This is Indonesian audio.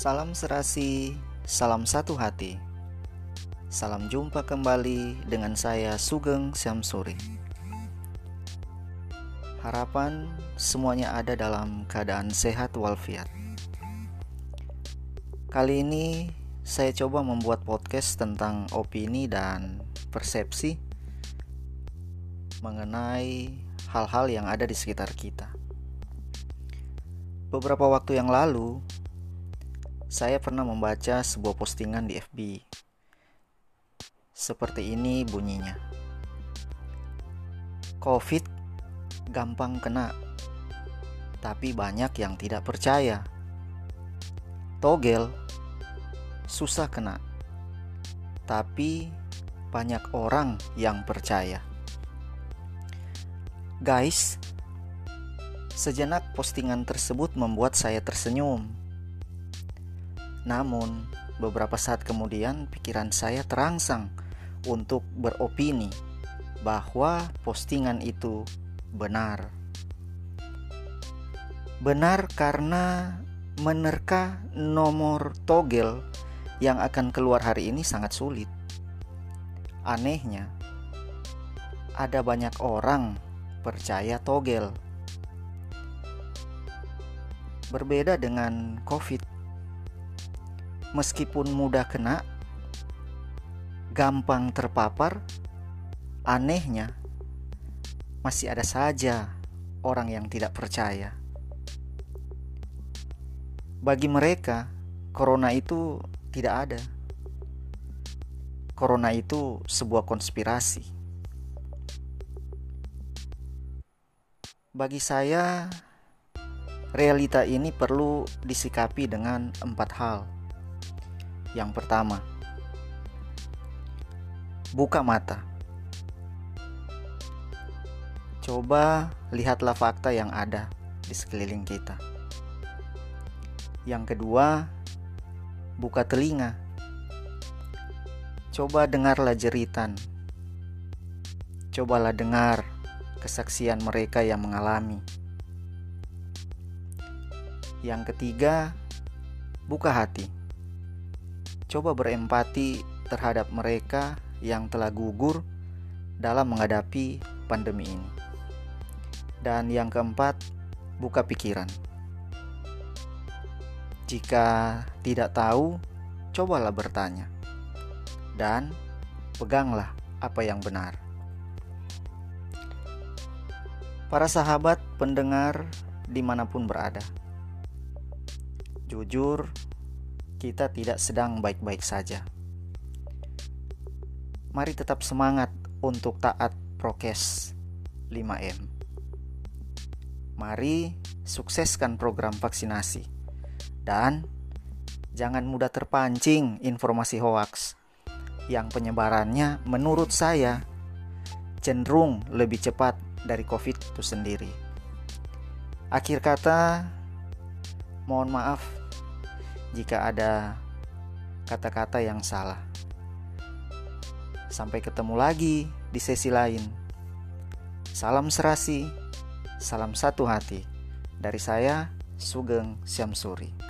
Salam serasi, salam satu hati. Salam jumpa kembali dengan saya Sugeng Syamsuri. Harapan semuanya ada dalam keadaan sehat walafiat. Kali ini saya coba membuat podcast tentang opini dan persepsi mengenai hal-hal yang ada di sekitar kita. Beberapa waktu yang lalu, saya pernah membaca sebuah postingan di FB. Seperti ini bunyinya. COVID gampang kena, tapi banyak yang tidak percaya. Togel susah kena, tapi banyak orang yang percaya. Guys, Sejenak postingan tersebut membuat saya tersenyum. Namun, beberapa saat kemudian pikiran saya terangsang untuk beropini bahwa postingan itu benar. Benar karena menerka nomor togel yang akan keluar hari ini sangat sulit. Anehnya, ada banyak orang percaya togel Berbeda dengan COVID, meskipun mudah kena, gampang terpapar, anehnya masih ada saja orang yang tidak percaya. Bagi mereka, corona itu tidak ada. Corona itu sebuah konspirasi. Bagi saya, Realita ini perlu disikapi dengan empat hal. Yang pertama, buka mata. Coba lihatlah fakta yang ada di sekeliling kita. Yang kedua, buka telinga. Coba dengarlah jeritan. Cobalah dengar kesaksian mereka yang mengalami yang ketiga, buka hati. Coba berempati terhadap mereka yang telah gugur dalam menghadapi pandemi ini. Dan yang keempat, buka pikiran. Jika tidak tahu, cobalah bertanya. Dan peganglah apa yang benar. Para sahabat pendengar di mana pun berada Jujur, kita tidak sedang baik-baik saja. Mari tetap semangat untuk taat prokes 5M. Mari sukseskan program vaksinasi. Dan jangan mudah terpancing informasi hoaks yang penyebarannya menurut saya cenderung lebih cepat dari COVID itu sendiri. Akhir kata, mohon maaf jika ada kata-kata yang salah. Sampai ketemu lagi di sesi lain. Salam serasi, salam satu hati. Dari saya, Sugeng Syamsuri.